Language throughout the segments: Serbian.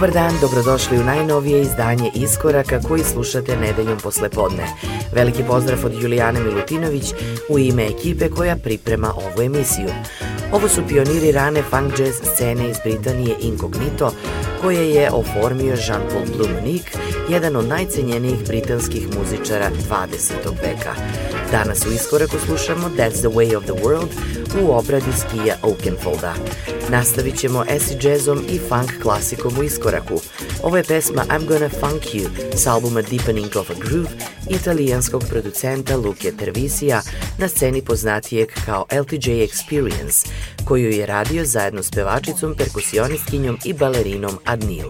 Dobar dan, dobrodošli u najnovije izdanje Iskoraka koji slušate nedeljom posle podne. Veliki pozdrav od Julijane Milutinović u ime ekipe koja priprema ovu emisiju. Ovo su pioniri rane funk jazz scene iz Britanije Incognito, koje je oformio Jean-Paul Blumonique, jedan od najcenjenijih britanskih muzičara 20. veka. Danas u iskoraku slušamo That's the Way of the World u obradi skija Oakenfolda. Nastavit ćemo acid jazzom i funk klasikom u iskoraku. Ovo je pesma I'm Gonna Funk You s albuma Deepening of a Groove italijanskog producenta Luke Tervisija na sceni poznatijeg kao LTJ Experience, koju je radio zajedno s pevačicom, perkusionistkinjom i balerinom Adnil.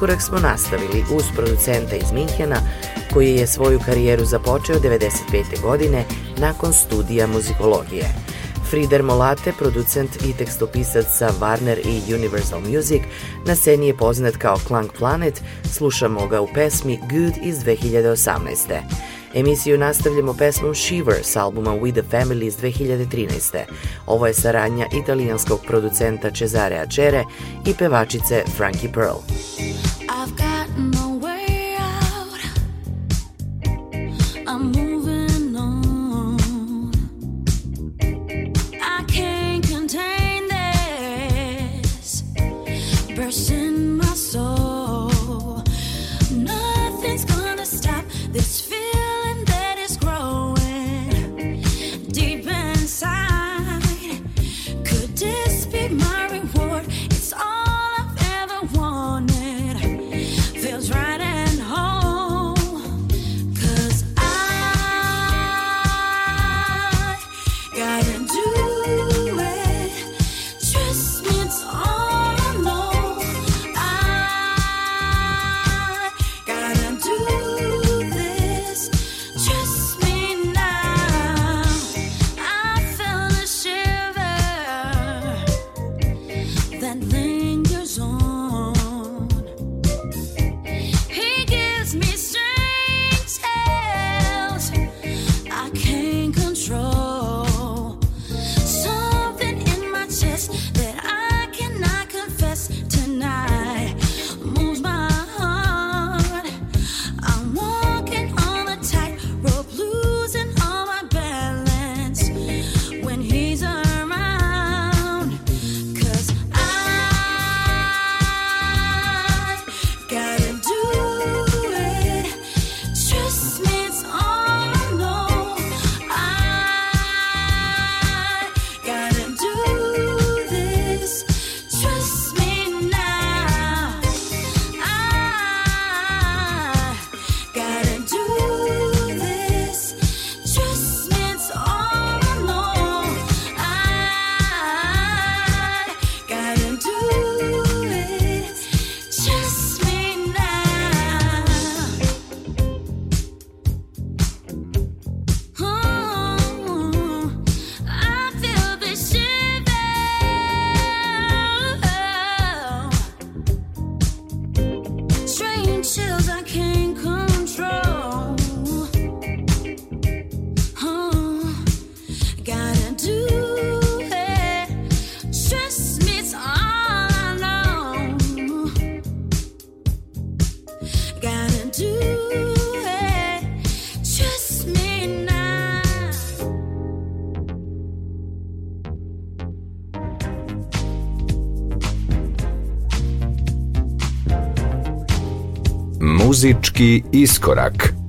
Iskorak smo nastavili uz producenta iz Minhena koji je svoju karijeru započeo 95. godine nakon studija muzikologije. Frieder Molate, producent i tekstopisac sa Warner i Universal Music, na sceni je poznat kao Clank Planet, slušamo ga u pesmi Good iz 2018. Emisiju nastavljamo pesmom Shiver s albuma We the Family iz 2013. Ovo je saradnja italijanskog producenta Cesare Acere i pevačice Frankie Pearl. Muzički iskorak.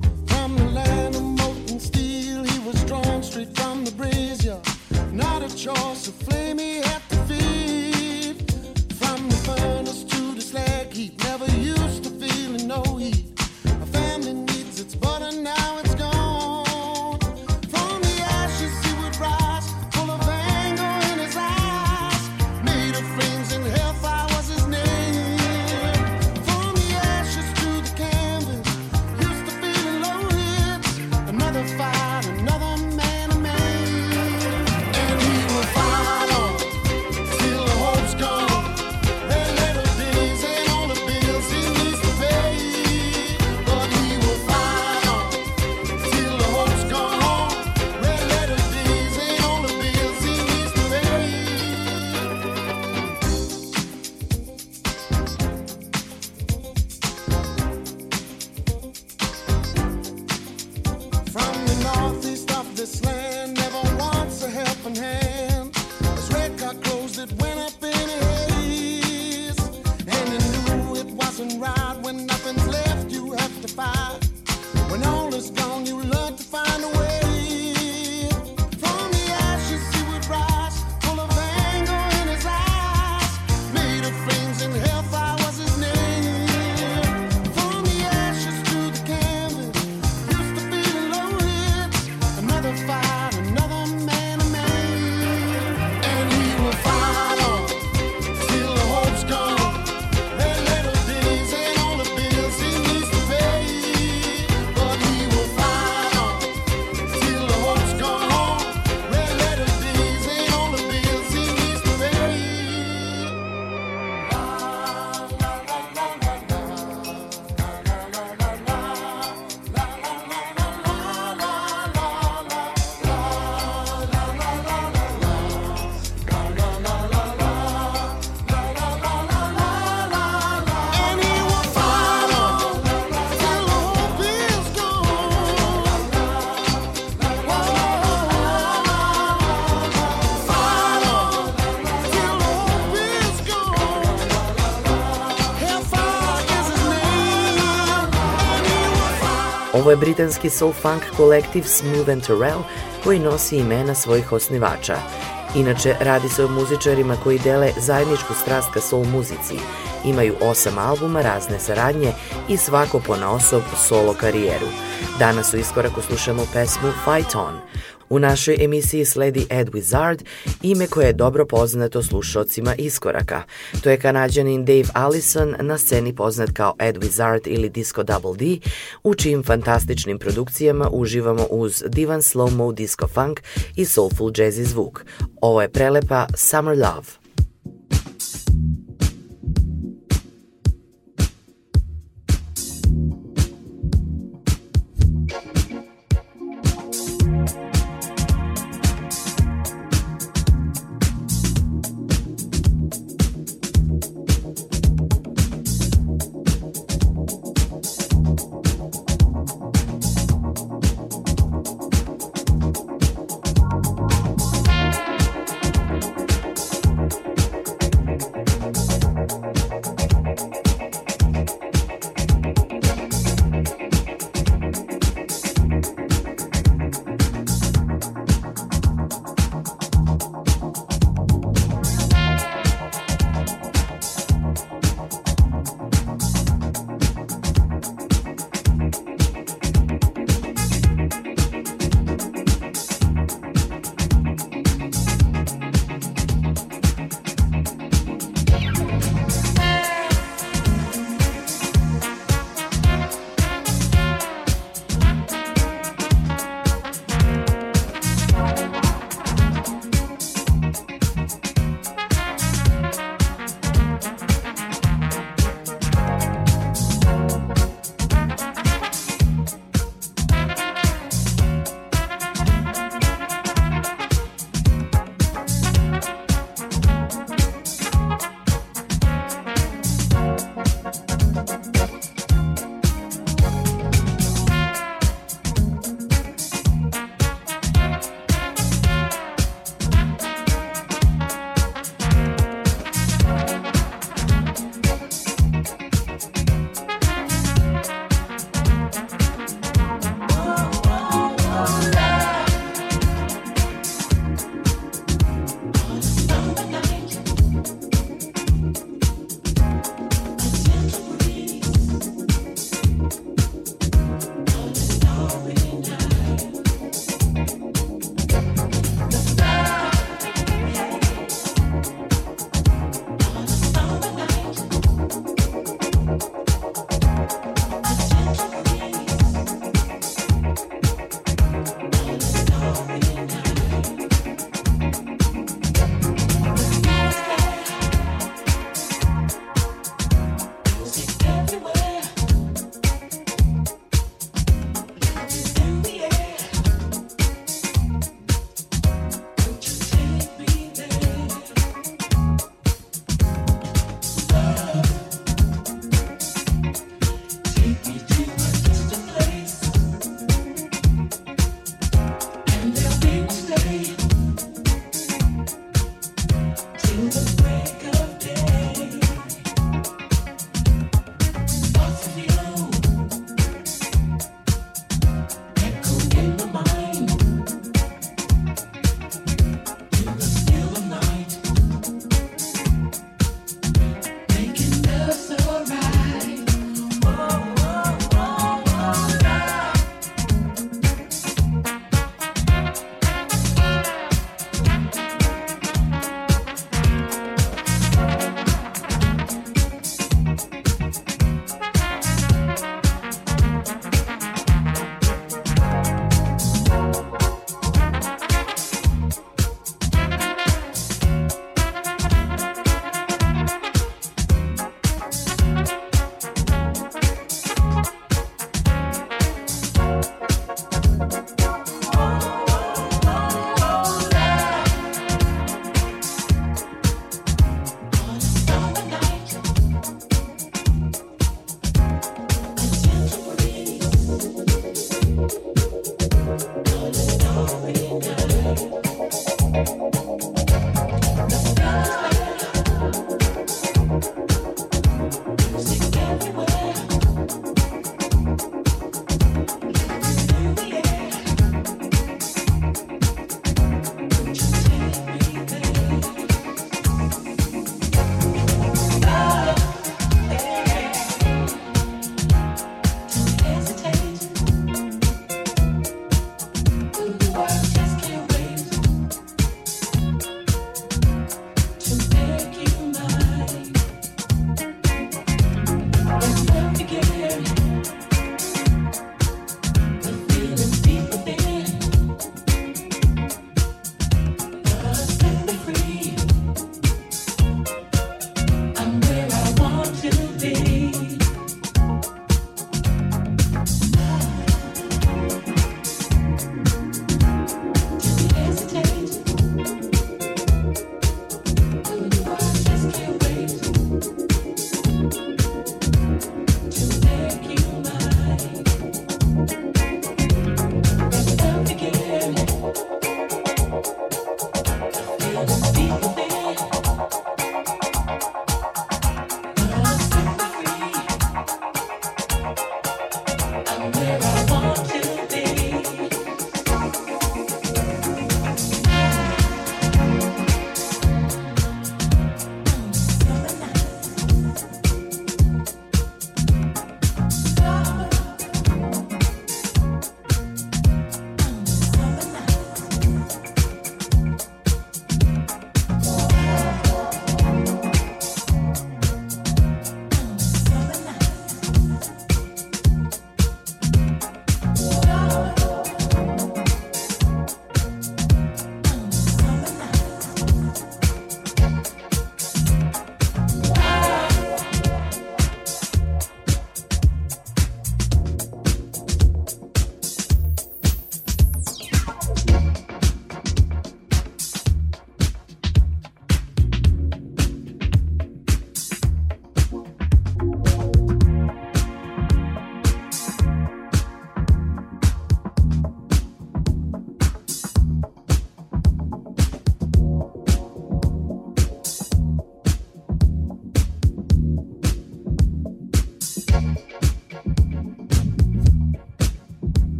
Ovo je britanski soul funk kolektiv Smooth and Terrell koji nosi imena svojih osnivača. Inače, radi se o muzičarima koji dele zajedničku strast ka soul muzici. Imaju osam albuma, razne saradnje i svako po naosob solo karijeru. Danas u iskoraku slušamo pesmu Fight On. U našoj emisiji sledi Ed Wizard, ime koje je dobro poznato slušalcima iskoraka. To je kanadjanin Dave Allison, na sceni poznat kao Ed Wizard ili Disco Double D, u čijim fantastičnim produkcijama uživamo uz divan slow-mo disco funk i soulful jazzy zvuk. Ovo je prelepa Summer Love.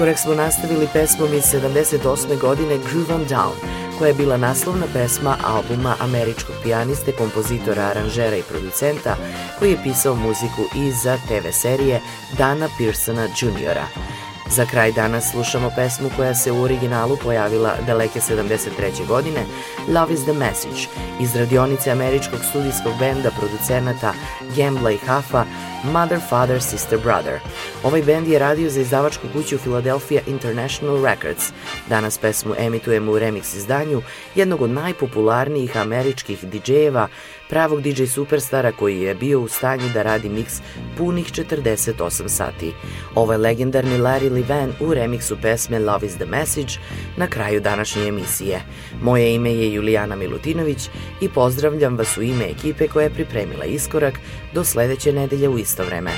Iskorak smo nastavili pesmom iz 78. godine Groove on Down, koja je bila naslovna pesma albuma američkog pijaniste, kompozitora, aranžera i producenta koji je pisao muziku i za TV serije Dana Pearsona Jr. Za kraj danas slušamo pesmu koja se u originalu pojavila daleke 73. godine, Love is the Message, iz radionice američkog studijskog benda producenata Gambla i Huffa, Mother, Father, Sister, Brother. Ovaj bend je radio za izdavačku kuću Philadelphia International Records. Danas pesmu emitujemo u remix izdanju jednog od najpopularnijih američkih DJ-eva, pravog DJ superstara koji je bio u stanju da radi miks punih 48 sati. Ovo je legendarni Larry Levan u remiksu pesme Love is the Message na kraju današnje emisije. Moje ime je Julijana Milutinović i pozdravljam vas u ime ekipe koja je pripremila iskorak do sledeće nedelje u isto vreme.